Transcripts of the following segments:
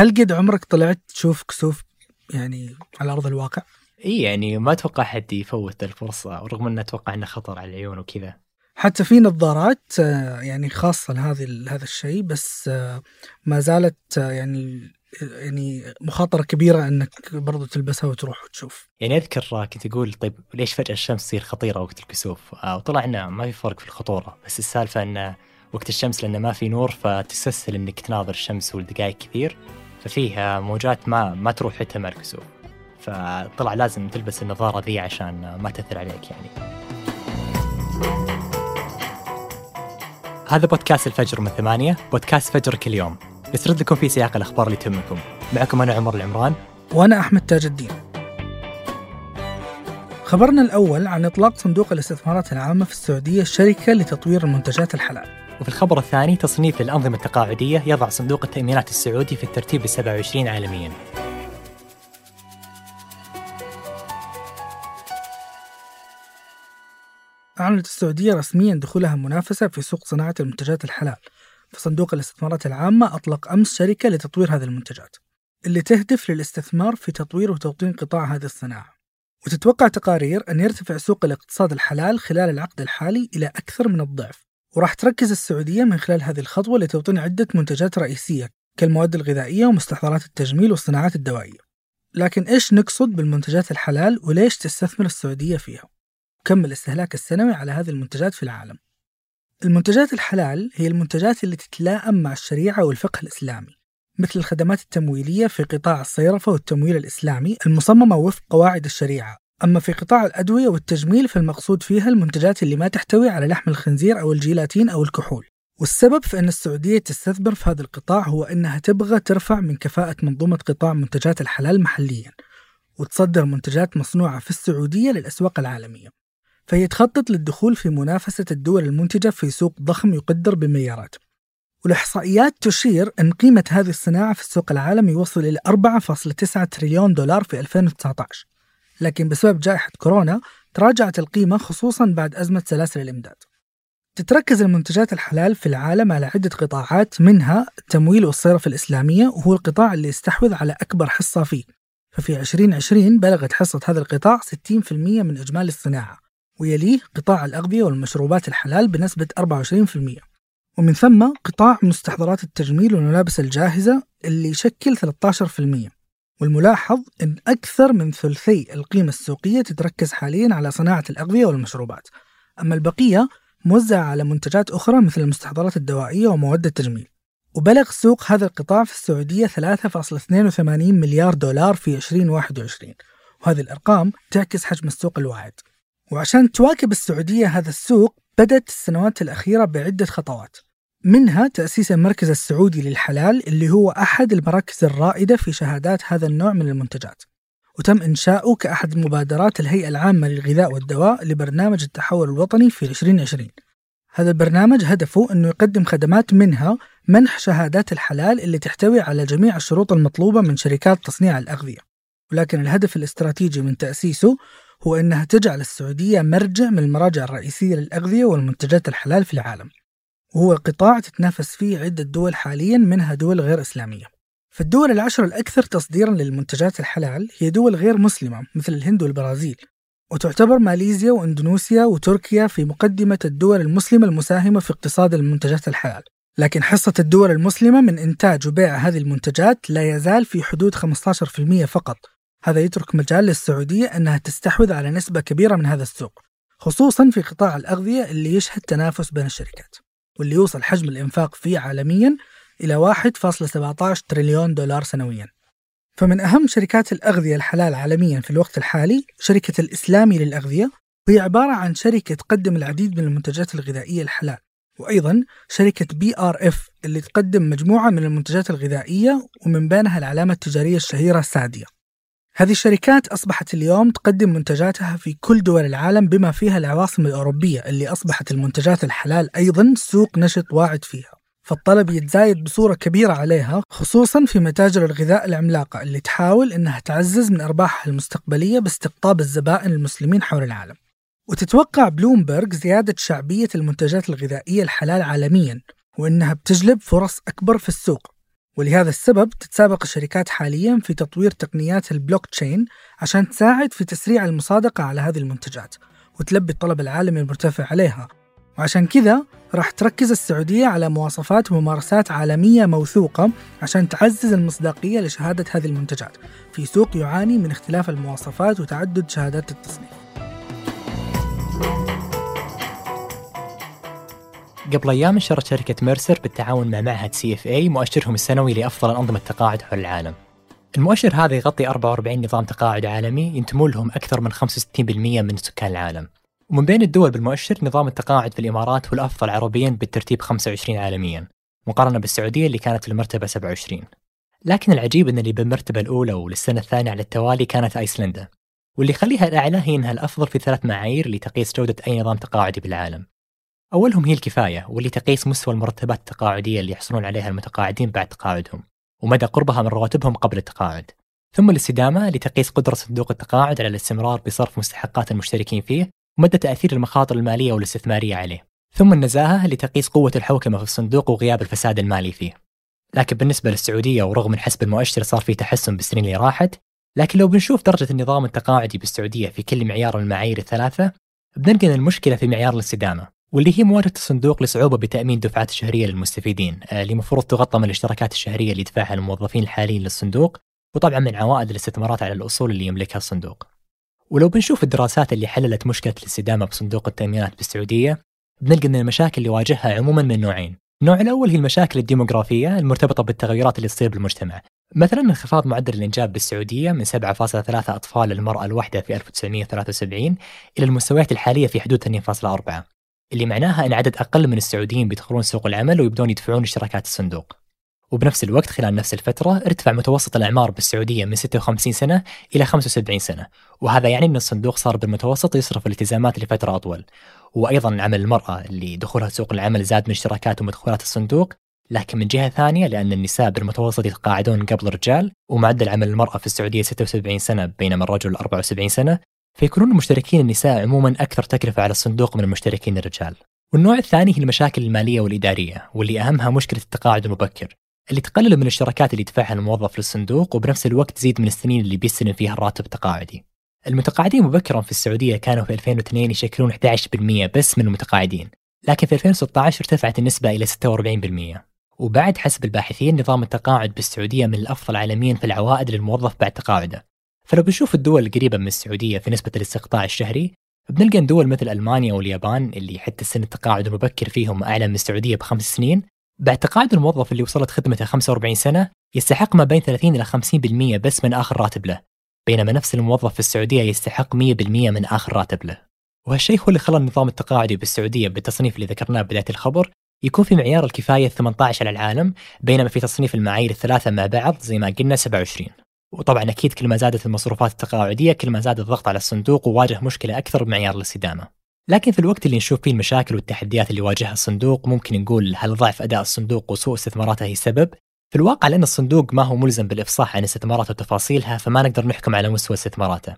هل قد عمرك طلعت تشوف كسوف يعني على أرض الواقع؟ إي يعني ما أتوقع حد يفوت الفرصة رغم إنه أتوقع إنه خطر على العيون وكذا حتى في نظارات آه، يعني خاصة لهذه هذا الشيء بس آه، ما زالت آه، يعني يعني مخاطرة كبيرة إنك برضو تلبسها وتروح وتشوف. يعني أذكر كنت أقول طيب ليش فجأة الشمس تصير خطيرة وقت الكسوف؟ وطلع إنه ما في فرق في الخطورة بس السالفة إنه وقت الشمس لأنه ما في نور فتستسهل إنك تناظر الشمس ولدقائق كثير ففيها موجات ما ما تروح حتى الكسوف. فطلع لازم تلبس النظارة ذي عشان ما تأثر عليك يعني. هذا بودكاست الفجر من ثمانية بودكاست فجر كل يوم. نسرد لكم في سياق الأخبار اللي تهمكم. معكم أنا عمر العمران. وأنا أحمد تاج الدين. خبرنا الأول عن إطلاق صندوق الاستثمارات العامة في السعودية الشركة لتطوير المنتجات الحلال. وفي الخبر الثاني تصنيف الأنظمة التقاعدية يضع صندوق التأمينات السعودي في الترتيب ال 27 عالمياً. أعلنت السعودية رسميا دخولها منافسة في سوق صناعة المنتجات الحلال. فصندوق الاستثمارات العامة أطلق أمس شركة لتطوير هذه المنتجات اللي تهدف للاستثمار في تطوير وتوطين قطاع هذه الصناعة. وتتوقع تقارير أن يرتفع سوق الاقتصاد الحلال خلال العقد الحالي إلى أكثر من الضعف. وراح تركز السعودية من خلال هذه الخطوة لتوطين عدة منتجات رئيسية كالمواد الغذائية ومستحضرات التجميل والصناعات الدوائية. لكن إيش نقصد بالمنتجات الحلال وليش تستثمر السعودية فيها؟ وكم الاستهلاك السنوي على هذه المنتجات في العالم؟ المنتجات الحلال هي المنتجات اللي تتلائم مع الشريعة والفقه الإسلامي مثل الخدمات التمويلية في قطاع الصيرفة والتمويل الإسلامي المصممة وفق قواعد الشريعة. أما في قطاع الأدوية والتجميل فالمقصود فيها المنتجات اللي ما تحتوي على لحم الخنزير أو الجيلاتين أو الكحول. والسبب في أن السعودية تستثمر في هذا القطاع هو أنها تبغى ترفع من كفاءة منظومة قطاع منتجات الحلال محليا وتصدر منتجات مصنوعة في السعودية للأسواق العالمية. فهي تخطط للدخول في منافسة الدول المنتجة في سوق ضخم يقدر بمليارات. والإحصائيات تشير أن قيمة هذه الصناعة في السوق العالمي يوصل إلى 4.9 تريليون دولار في 2019 لكن بسبب جائحة كورونا تراجعت القيمة خصوصا بعد أزمة سلاسل الإمداد. تتركز المنتجات الحلال في العالم على عدة قطاعات منها التمويل والصرف الإسلامية وهو القطاع اللي يستحوذ على أكبر حصة فيه. ففي 2020 بلغت حصة هذا القطاع 60% من إجمالي الصناعة ويليه قطاع الأغذية والمشروبات الحلال بنسبة 24% ومن ثم قطاع مستحضرات التجميل والملابس الجاهزة اللي يشكل 13% والملاحظ أن أكثر من ثلثي القيمة السوقية تتركز حاليا على صناعة الأغذية والمشروبات. أما البقية موزعة على منتجات أخرى مثل المستحضرات الدوائية ومواد التجميل. وبلغ سوق هذا القطاع في السعودية 3.82 مليار دولار في 2021 وهذه الأرقام تعكس حجم السوق الواعد وعشان تواكب السعودية هذا السوق بدأت السنوات الأخيرة بعدة خطوات. منها تأسيس المركز السعودي للحلال اللي هو أحد المراكز الرائدة في شهادات هذا النوع من المنتجات. وتم إنشاؤه كأحد مبادرات الهيئة العامة للغذاء والدواء لبرنامج التحول الوطني في 2020 هذا البرنامج هدفه أنه يقدم خدمات منها منح شهادات الحلال اللي تحتوي على جميع الشروط المطلوبة من شركات تصنيع الأغذية. ولكن الهدف الاستراتيجي من تأسيسه هو أنها تجعل السعودية مرجع من المراجع الرئيسية للأغذية والمنتجات الحلال في العالم. وهو قطاع تتنافس فيه عدة دول حاليا منها دول غير إسلامية. فالدول العشر الأكثر تصديرا للمنتجات الحلال هي دول غير مسلمة مثل الهند والبرازيل. وتعتبر ماليزيا وإندونيسيا وتركيا في مقدمة الدول المسلمة المساهمة في اقتصاد المنتجات الحلال. لكن حصة الدول المسلمة من إنتاج وبيع هذه المنتجات لا يزال في حدود 15% فقط. هذا يترك مجال للسعودية أنها تستحوذ على نسبة كبيرة من هذا السوق خصوصا في قطاع الأغذية اللي يشهد تنافس بين الشركات. واللي يوصل حجم الإنفاق فيه عالميا إلى 1.17 تريليون دولار سنويا. فمن أهم شركات الأغذية الحلال عالميا في الوقت الحالي شركة الإسلامي للأغذية وهي عبارة عن شركة تقدم العديد من المنتجات الغذائية الحلال. وأيضا شركة BRF اللي تقدم مجموعة من المنتجات الغذائية ومن بينها العلامة التجارية الشهيرة سادية. هذه الشركات أصبحت اليوم تقدم منتجاتها في كل دول العالم بما فيها العواصم الأوروبية اللي أصبحت المنتجات الحلال أيضا سوق نشط واعد فيها. فالطلب يتزايد بصورة كبيرة عليها خصوصا في متاجر الغذاء العملاقة اللي تحاول أنها تعزز من أرباحها المستقبلية باستقطاب الزبائن المسلمين حول العالم. وتتوقع بلومبرج زيادة شعبية المنتجات الغذائية الحلال عالميا وأنها بتجلب فرص أكبر في السوق. ولهذا السبب تتسابق الشركات حاليا في تطوير تقنيات البلوك تشين عشان تساعد في تسريع المصادقة على هذه المنتجات وتلبي الطلب العالمي المرتفع عليها. وعشان كذا راح تركز السعودية على مواصفات وممارسات عالمية موثوقة عشان تعزز المصداقية لشهادة هذه المنتجات. في سوق يعاني من اختلاف المواصفات وتعدد شهادات التصنيف. قبل أيام نشرت شركة ميرسر بالتعاون مع معهد CFA مؤشرهم السنوي لأفضل أنظمة التقاعد حول العالم. المؤشر هذا يغطي 44 نظام تقاعد عالمي ينتمون لهم أكثر من 65% من سكان العالم. ومن بين الدول بالمؤشر نظام التقاعد في الإمارات هو الأفضل عربيا بالترتيب 25 عالميا مقارنة بالسعودية اللي كانت في المرتبه 27. لكن العجيب إن اللي بالمرتبة الأولى وللسنة الثانية على التوالي كانت أيسلندا. واللي يخليها الأعلى هي إنها الأفضل في ثلاث معايير لتقييس جودة أي نظام تقاعدي بالعالم. أولهم هي الكفاية واللي تقيس مستوى المرتبات التقاعدية اللي يحصلون عليها المتقاعدين بعد تقاعدهم ومدى قربها من رواتبهم قبل التقاعد. ثم الاستدامة لتقيس قدرة صندوق التقاعد على الاستمرار بصرف مستحقات المشتركين فيه ومدى تأثير المخاطر المالية والاستثمارية عليه. ثم النزاهة لتقيس قوة الحوكمة في الصندوق وغياب الفساد المالي فيه. لكن بالنسبة للسعودية ورغم من حسب المؤشر صار في تحسن بالسنين اللي راحت لكن لو بنشوف درجة النظام التقاعدي بالسعودية في كل معيار من المعايير الثلاثة بنلقى المشكلة في معيار الاستدامة. واللي هي مواجهة الصندوق لصعوبة بتأمين الدفعات الشهرية للمستفيدين آه، اللي المفروض تغطى من الاشتراكات الشهرية اللي يدفعها الموظفين الحاليين للصندوق وطبعا من عوائد الاستثمارات على الأصول اللي يملكها الصندوق. ولو بنشوف الدراسات اللي حللت مشكلة الاستدامة بصندوق التأمينات بالسعودية بنلقى أن المشاكل اللي يواجهها عموما من نوعين. النوع الأول هي المشاكل الديموغرافية المرتبطة بالتغيرات اللي تصير بالمجتمع. مثلا انخفاض معدل الإنجاب بالسعودية من 7.3 أطفال للمرأة الواحدة في 1973 إلى المستويات الحالية في حدود 2.4 اللي معناها أن عدد أقل من السعوديين بيدخلون سوق العمل ويبدون يدفعون اشتراكات الصندوق. وبنفس الوقت خلال نفس الفترة ارتفع متوسط الأعمار بالسعودية من 56 سنة إلى 75 سنة وهذا يعني أن الصندوق صار بالمتوسط يصرف الالتزامات لفترة أطول. وأيضا عمل المرأة اللي دخولها سوق العمل زاد من اشتراكات ومدخولات الصندوق لكن من جهة ثانية لأن النساء بالمتوسط يتقاعدون قبل الرجال ومعدل عمل المرأة في السعودية 76 سنة بينما الرجل 74 سنة فيكونون المشتركين النساء عموما أكثر تكلفة على الصندوق من المشتركين الرجال. والنوع الثاني هي المشاكل المالية والإدارية واللي أهمها مشكلة التقاعد المبكر. اللي تقلل من الاشتراكات اللي يدفعها الموظف للصندوق وبنفس الوقت تزيد من السنين اللي بيستلم فيها الراتب التقاعدي. المتقاعدين مبكرا في السعودية كانوا في 2002 يشكلون 11% بس من المتقاعدين لكن في 2016 ارتفعت النسبة إلى 46% وبعد حسب الباحثين نظام التقاعد بالسعودية من الأفضل عالميا في العوائد للموظف بعد تقاعده. فلو بنشوف الدول القريبة من السعودية في نسبة الاستقطاع الشهري بنلقى ان دول مثل ألمانيا واليابان اللي حتى سن التقاعد المبكر فيهم أعلى من السعودية بخمس سنين بعد تقاعد الموظف اللي وصلت خدمته 45 سنة يستحق ما بين 30 إلى 50% بس من آخر راتب له بينما نفس الموظف في السعودية يستحق 100% من آخر راتب له وهالشيء هو اللي خلى النظام التقاعدي بالسعودية بالتصنيف اللي ذكرناه بدايه الخبر يكون في معيار الكفاية 18 على العالم بينما في تصنيف المعايير الثلاثة مع بعض زي ما قلنا 27 وطبعا أكيد كل ما زادت المصروفات التقاعدية كل ما زاد الضغط على الصندوق وواجه مشكلة أكثر بمعيار الاستدامة. لكن في الوقت اللي نشوف فيه المشاكل والتحديات اللي يواجهها الصندوق ممكن نقول هل ضعف أداء الصندوق وسوء استثماراته هي السبب؟ في الواقع لأن الصندوق ما هو ملزم بالإفصاح عن استثماراته وتفاصيلها فما نقدر نحكم على مستوى استثماراته.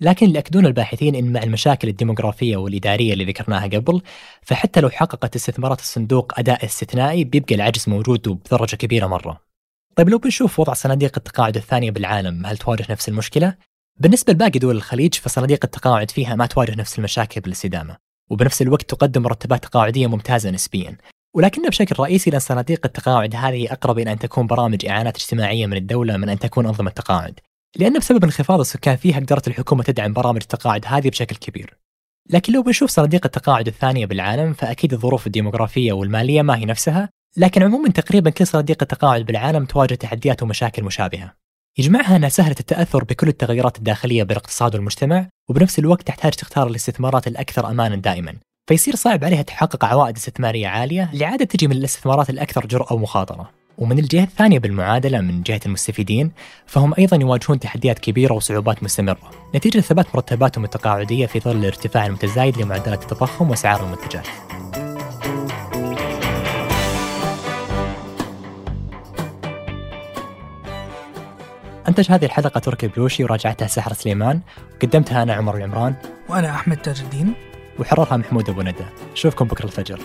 لكن اللي اكدون الباحثين إن مع المشاكل الديموغرافية والإدارية اللي ذكرناها قبل فحتى لو حققت استثمارات الصندوق أداء استثنائي بيبقى العجز موجود وبدرجه كبيرة مرة. طيب لو بنشوف وضع صناديق التقاعد الثانية بالعالم هل تواجه نفس المشكلة؟ بالنسبة لباقي دول الخليج فصناديق التقاعد فيها ما تواجه نفس المشاكل بالاستدامة وبنفس الوقت تقدم مرتبات تقاعدية ممتازة نسبيا. ولكنها بشكل رئيسي لأن صناديق التقاعد هذه أقرب إلى أن تكون برامج إعانات اجتماعية من الدولة من أن تكون أنظمة تقاعد. لأن بسبب انخفاض السكان فيها قدرت الحكومة تدعم برامج التقاعد هذه بشكل كبير. لكن لو بنشوف صناديق التقاعد الثانية بالعالم فأكيد الظروف الديموغرافية والمالية ما هي نفسها. لكن عموما تقريبا كل صناديق التقاعد بالعالم تواجه تحديات ومشاكل مشابهة. يجمعها أنها سهلة التأثر بكل التغيرات الداخلية بالاقتصاد والمجتمع وبنفس الوقت تحتاج تختار الاستثمارات الأكثر أمانا دائما. فيصير صعب عليها تحقق عوائد استثمارية عالية اللي عادة تجي من الاستثمارات الأكثر جرأة ومخاطرة. ومن الجهة الثانية بالمعادلة من جهة المستفيدين فهم أيضا يواجهون تحديات كبيرة وصعوبات مستمرة. نتيجة ثبات مرتباتهم التقاعدية في ظل الارتفاع المتزايد لمعدلات التضخم وأسعار المنتجات. أنتج هذه الحلقة تركي بلوشي وراجعتها سحر سليمان وقدمتها أنا عمر العمران وأنا أحمد تاج الدين. وحررها محمود أبو ندى. أشوفكم بكرة الفجر.